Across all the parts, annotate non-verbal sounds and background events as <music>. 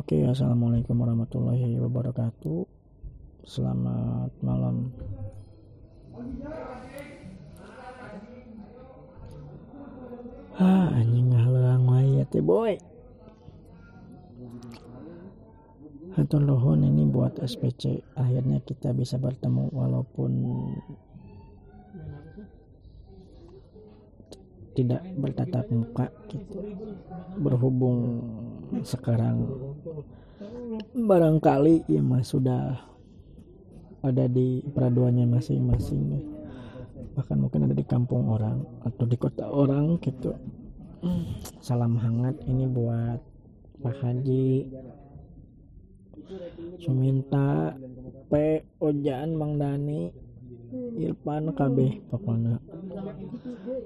Oke, assalamualaikum warahmatullahi wabarakatuh. Selamat malam. Ah, anjing ngahalang wae teh boy. Hatur ini buat SPC. Akhirnya kita bisa bertemu walaupun tidak bertatap muka gitu. Berhubung sekarang barangkali ya mas sudah ada di peraduannya masing-masing ya. bahkan mungkin ada di kampung orang atau di kota orang gitu. Salam hangat ini buat Pak Haji. Suminta P. Ojan Mang Dani Irfan KB pokoknya.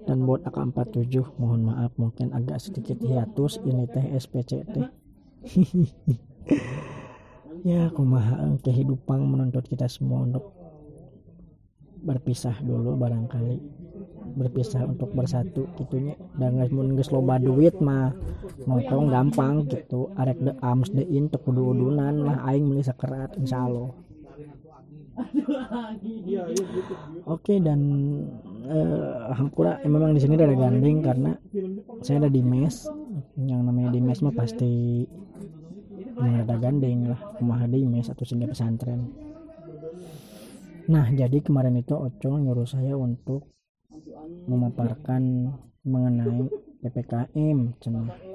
Dan buat AK47 mohon maaf mungkin agak sedikit hiatus. Ini teh SPC teh. <laughs> Ya kumaha kehidupan menuntut kita semua untuk berpisah dulu barangkali. Berpisah untuk bersatu gitunya dan nggak nggak loba duit mah nongkrong gampang gitu. Arek de ams de in kudu udunan lah aing beli sakerat insyaallah oke dan eh, hampura eh, memang di sini ada gandeng karena saya ada di mes. Yang namanya di mes mah pasti memang ada gandeng lah. Kumaha di mes atau sehingga pesantren. Nah jadi kemarin itu Ocong nyuruh saya untuk memaparkan mengenai PPKM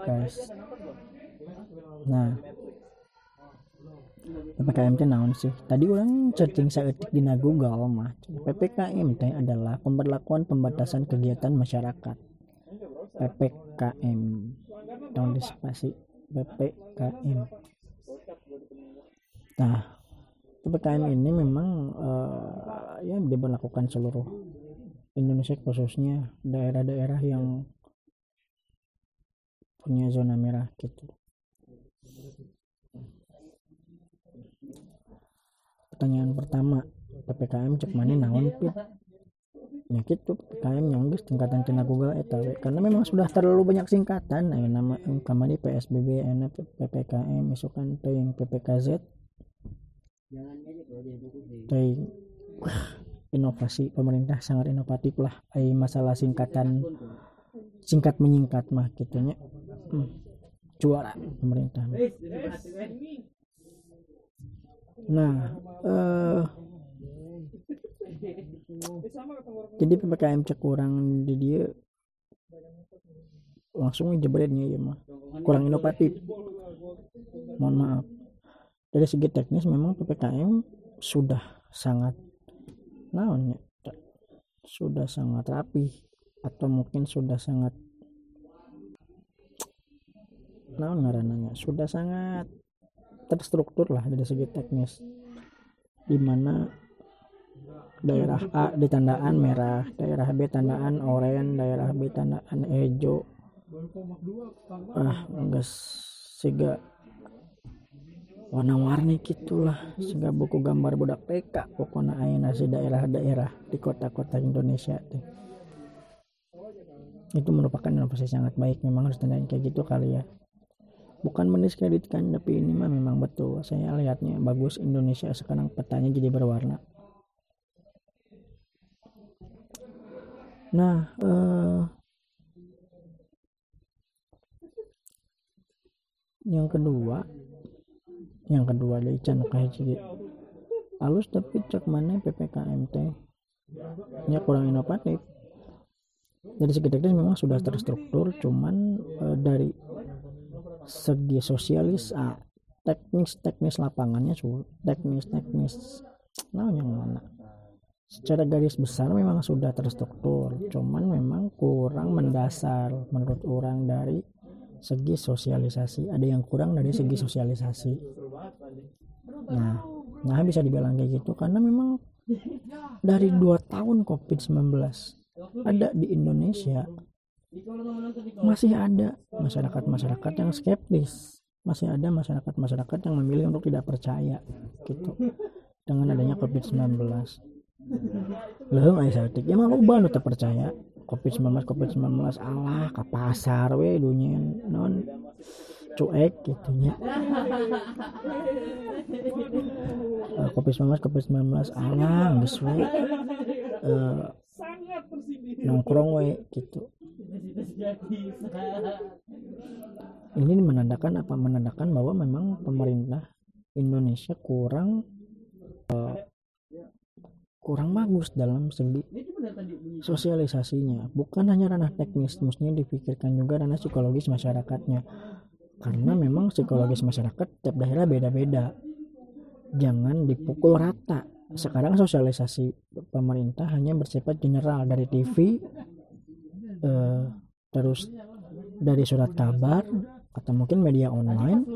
guys. Nah PPKM itu naon sih? Tadi orang searching saeutik di Google mah. PPKM teh adalah pemberlakuan pembatasan kegiatan masyarakat. PPKM tahun di spasi PPKM nah PPKM ini memang uh, ya diberlakukan seluruh Indonesia khususnya daerah-daerah yang punya zona merah gitu pertanyaan pertama. PPKM cek mana naon pit? Gitu PPKM yang guys tingkatan cina Google eta karena memang sudah terlalu banyak singkatan. Nah, nama kamari PSBB enak PPKM misalkan yang PPKZ teuing inovasi pemerintah sangat inovatif lah. Ay masalah singkatan singkat menyingkat mah gitunya hmm. juara pemerintah. Nah eh, jadi ppkm cek kurang di dia langsung jebretnya ya mah. Kurang inovatif. Mohon maaf. Dari segi teknis memang ppkm sudah sangat naonnya sudah sangat rapi atau mungkin sudah sangat naon ngarananya? Sudah sangat terstruktur lah dari segi teknis di mana daerah A ditandaan merah daerah B tandaan oranye daerah B tandaan hijau. Ah enggak sehingga warna-warni gitulah sehingga buku gambar budak PK pokoknya ayeuna nasi daerah-daerah di kota-kota Indonesia deh. itu merupakan inovasi sangat baik memang harus tandain kayak gitu kali ya bukan mendiskreditkan tapi ini mah memang betul. Saya lihatnya bagus Indonesia sekarang petanya jadi berwarna. Nah eh, yang kedua yang kedua dari can kahiji halus tapi cek mana PPKM teh? Nya kurang inovatif. Dari segi teknis memang sudah terstruktur cuman e, dari segi sosialis ah, teknis teknis lapangannya su teknis teknis nah yang mana? Secara garis besar memang sudah terstruktur cuman memang kurang mendasar menurut orang dari segi sosialisasi. Ada yang kurang dari segi sosialisasi. Nah nah bisa dibilang kayak gitu karena memang dari dua tahun covid 19 ada di Indonesia masih ada masyarakat-masyarakat yang skeptis. Masih ada masyarakat-masyarakat yang memilih untuk tidak percaya gitu. Dengan adanya covid-19 Leuh aya saeutik ya mah loba nu percaya covid 19 covid 19 Allah ke pasar we dunia non cuek gitu ya uh, covid 19 covid 19 alang geus we uh, nongkrong we gitu ini menandakan apa? Menandakan bahwa memang pemerintah Indonesia kurang uh, kurang bagus dalam segi sosialisasinya. Bukan hanya ranah teknis mestinya dipikirkan juga ranah psikologis masyarakatnya. Karena memang psikologis masyarakat tiap daerah beda-beda. Jangan dipukul rata. Sekarang sosialisasi pemerintah hanya bersifat general. Dari TV eh, terus dari surat kabar atau mungkin media online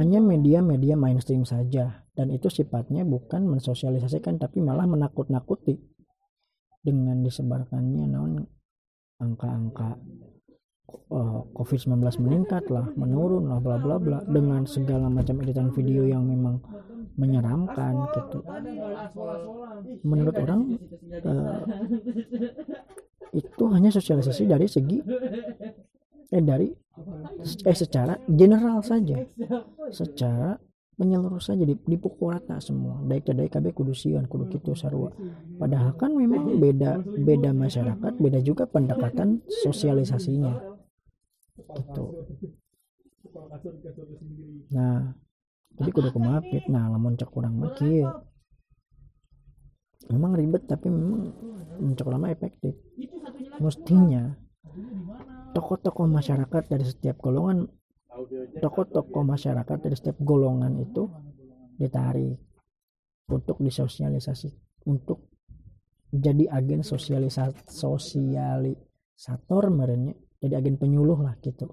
hanya media-media mainstream saja. Dan itu sifatnya bukan mensosialisasikan tapi malah menakut-nakuti dengan disebarkannya naon angka-angka uh, COVID-19 meningkat lah menurun lah bla bla bla dengan segala macam editan video yang memang menyeramkan gitu. Menurut orang uh, itu hanya sosialisasi dari segi eh dari eh secara general saja. Secara menyeluruh saja dipukul rata semua. Baik dari KB kudu sian kudu gitu sarua. Padahal kan memang beda beda masyarakat beda juga pendekatan sosialisasinya. Gitu. Nah jadi kudu kemapit nah lamun cek kurang makin memang ribet tapi memang cek lama efektif. Mestinya tokoh-tokoh masyarakat dari setiap golongan tokoh-tokoh masyarakat dari setiap golongan itu ditarik untuk disosialisasi untuk jadi agen sosialisasi sosialisator merenya jadi agen penyuluh lah gitu.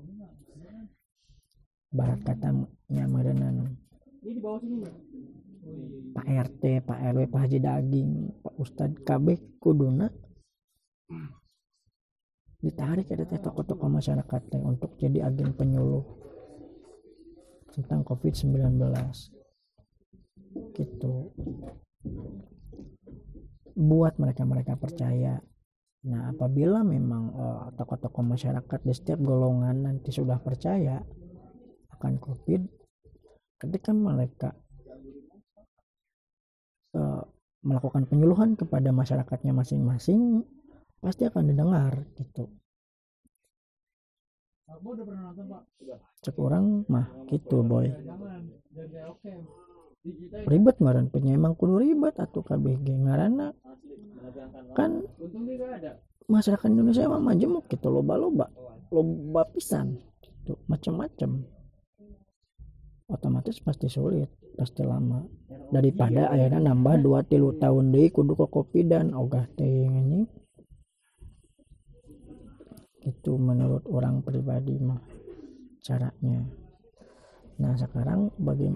Barat katanya merenan Pak RT, Pak RW, Pak Haji Daging, Pak Ustadz KB kuduna. Ditarik ada teh tokoh-tokoh masyarakat teh untuk jadi agen penyuluh tentang COVID-19 gitu. Buat mereka-mereka percaya. Nah apabila memang uh, tokoh-tokoh masyarakat di setiap golongan nanti sudah percaya akan COVID ketika mereka melakukan penyuluhan kepada masyarakatnya masing-masing pasti akan didengar gitu. Cek orang mah gitu boy. ribet ngaran punya emang kudu ribet atau KBG ngarana kan masyarakat Indonesia emang majemuk gitu loba-loba. Loba pisan gitu macam-macam otomatis pasti sulit pasti lama. Daripada akhirnya nambah dua tilu tahun deh kudu kok kopi dan ogah teh ini. Itu menurut orang pribadi mah caranya. Nah sekarang bagi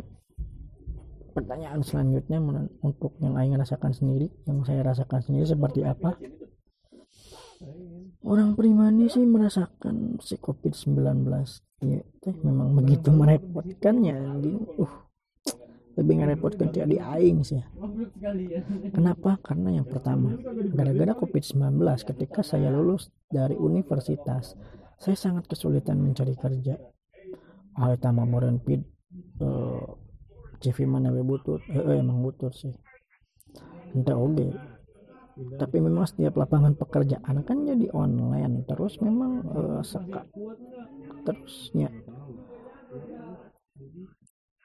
pertanyaan selanjutnya untuk yang ingin rasakan sendiri yang saya rasakan sendiri seperti apa orang pribadi sih merasakan si covid-19 ya teh memang begitu merepotkannya uh lebih ngerepotkan di aing sih. Kenapa? Karena yang pertama gara-gara covid-19 ketika saya lulus dari universitas saya sangat kesulitan mencari kerja. Hal utama moren pid uh, CV mana butut eh, eh, emang butut sih. Entah oke. Tapi memang setiap lapangan pekerjaan kan jadi online. Terus memang uh, seka terusnya.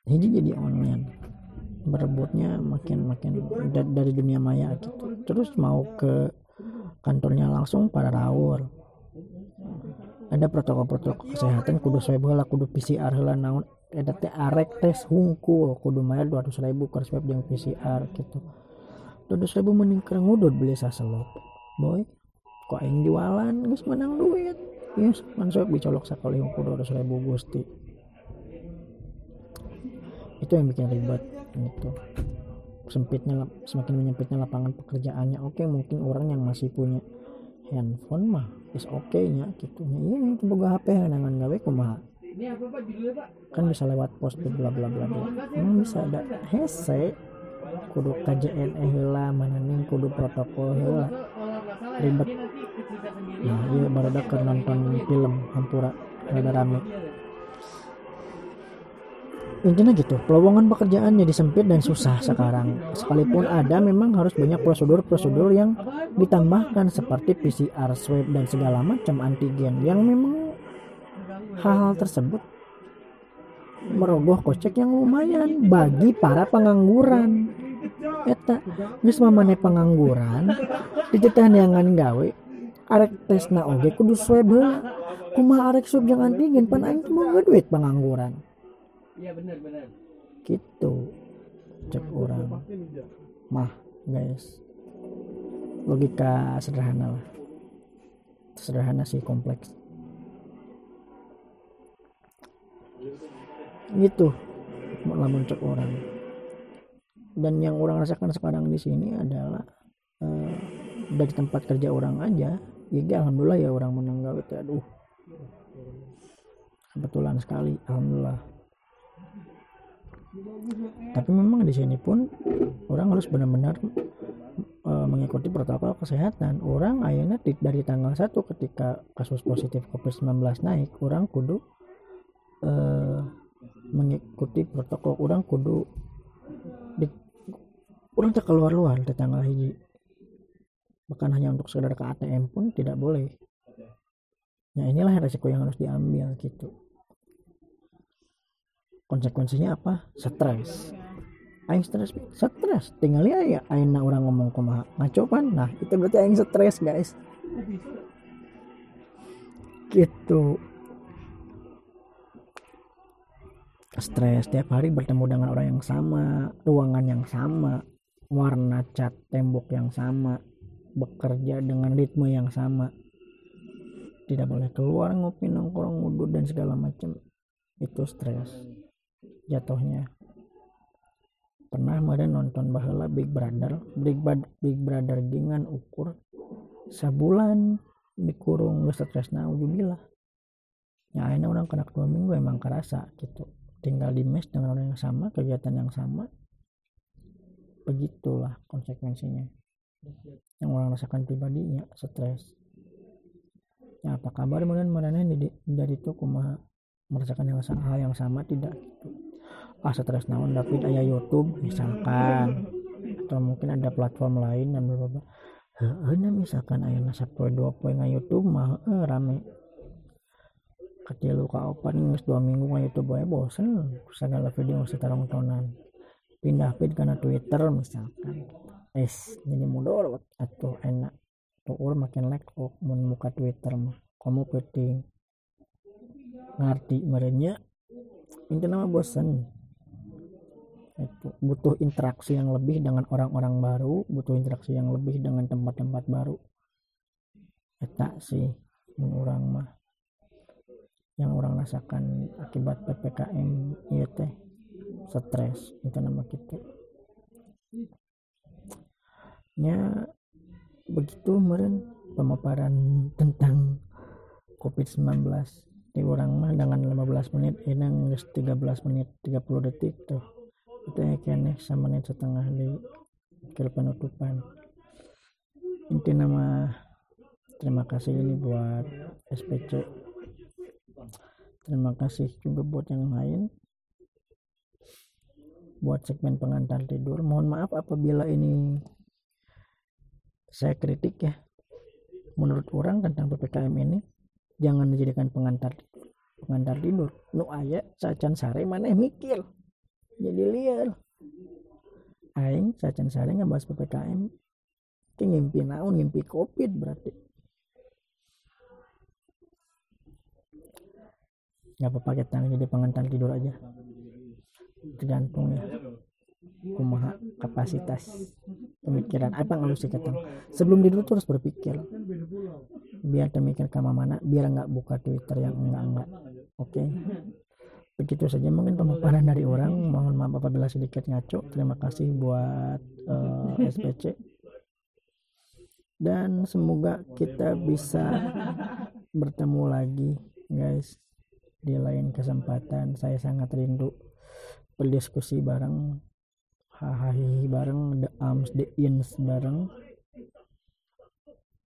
Ini jadi online. Berebutnya makin makin dari dunia maya gitu. Terus mau ke kantornya langsung pada rawur ada protokol-protokol kesehatan kudu swab lah kudu PCR lah naon. Ada teh arek tes hungkul kudu dua ratus ribu ke swab yang PCR gitu dua ratus ribu mending kereng ngudut beli saselop boy kok yang jualan? Guys menang duit. Yes man swab dicolok hungkul dua ratus ribu gusti. Itu yang bikin ribet gitu. Sempitnya semakin menyempitnya lapangan pekerjaannya oke mungkin orang yang masih punya handphone mah is oke okay nya gitu. Iya itu boga HP dengan gawe kumaha? Kan bisa lewat post bla bla bla bla. Emang bisa ada hese kudu KJN eh heula mana nih kudu protokol heula ribet. Nah iya baru ada nonton film hampura rada rame. Intinya gitu pelowongan pekerjaan jadi sempit dan susah sekarang. Sekalipun ada memang harus banyak prosedur-prosedur yang ditambahkan seperti PCR swab dan segala macam antigen yang memang hal-hal tersebut merogoh kocek yang lumayan bagi para pengangguran. Eta geus mamane pengangguran ditetahanangan gawe arek tesna oge kudu swab heula kumaha arek swab jeung antigen pan aing mau duit pengangguran. Iya benar benar gitu cek orang mah guys. Logika sederhana lah. Sederhana sih kompleks gitu. Lamun cek orang. Dan yang orang rasakan sekarang di sini adalah uh, dari tempat kerja orang aja ya alhamdulillah ya orang menang gawe aduh. Kebetulan sekali alhamdulillah. Tapi memang di sini pun orang harus benar-benar e, mengikuti protokol kesehatan. Orang akhirnya dari tanggal 1 ketika kasus positif COVID-19 naik orang kudu e, mengikuti protokol. Orang kudu di, orang tak keluar luar di tanggal hiji. Bahkan hanya untuk sekedar ke ATM pun tidak boleh. Ya inilah resiko yang harus diambil gitu. Konsekuensinya apa? Stres. Aing stres stres. Tinggal ya ya aing orang ngomong kumaha ngaco pan nah itu berarti aing stres guys. Gitu stres tiap hari bertemu dengan orang yang sama ruangan yang sama warna cat tembok yang sama bekerja dengan ritme yang sama. Tidak boleh keluar ngopi nongkrong ngudut dan segala macam. Itu stres. Jatuhnya. Pernah meren nonton bahula Big Brother? Big, Bad, Big Brother dengan ukur. Sebulan dikurung lu stres. Nah ujubilah ya ini orang kena dua minggu emang kerasa gitu tinggal di mes dengan orang yang sama kegiatan yang sama begitulah konsekuensinya. Yang orang rasakan pribadinya stres. Ya apa kabar kemudian mana dari itu kumaha merasakan hal yang sama tidak? Ah stres naon David? Ayah YouTube misalkan. Atau mungkin ada platform lain yang berbeda Heeh, misalkan ayah nasa dua poin YouTube mah rame kecil luka open ngus dua minggu nggak YouTube boleh bosen. Segala video nggak tarong tonan pindah feed karena Twitter misalkan. Es jadi mundur atau enak. Tuh makin like kok mau buka Twitter mah. Kamu penting ngerti merenya itu nama bosen. Itu butuh interaksi yang lebih dengan orang-orang baru butuh interaksi yang lebih dengan tempat-tempat baru. Eta sih orang mah yang orang rasakan akibat ppkm iya teh stres itu nama kita. Nya begitu meren pemaparan tentang covid-19 di orang mah dengan 15 menit ini 13 menit 30 detik tuh. Itu ya kene sama menit setengah di kira penutupan. Inti nama terima kasih ini buat SPC terima kasih juga buat yang lain. Buat segmen pengantar tidur. Mohon maaf apabila ini saya kritik ya. Menurut orang tentang PPKM ini jangan dijadikan pengantar pengantar tidur. Nu ayat sacan sare mana mikir. Jadi liar. Aing sacan sare bahas ppkm ngimpi naon ngimpi covid berarti nggak apa-apa kita jadi pengantar tidur aja. Tergantung ya kumaha kapasitas pemikiran. Apa yang harus dikatakan? Sebelum tidur tuh harus berpikir. Biar termikir ke mana biar nggak buka twitter yang enggak enggak oke? Okay? begitu saja mungkin pemaparan dari orang. Mohon maaf apabila sedikit ngaco. Terima kasih buat uh, eh, SPC dan semoga kita bisa bertemu lagi guys di lain kesempatan saya sangat rindu berdiskusi bareng hahaha bareng the arms the ins bareng.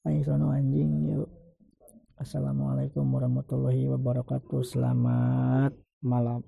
Ayo sono anjing yuk. Assalamualaikum warahmatullahi wabarakatuh. Selamat malam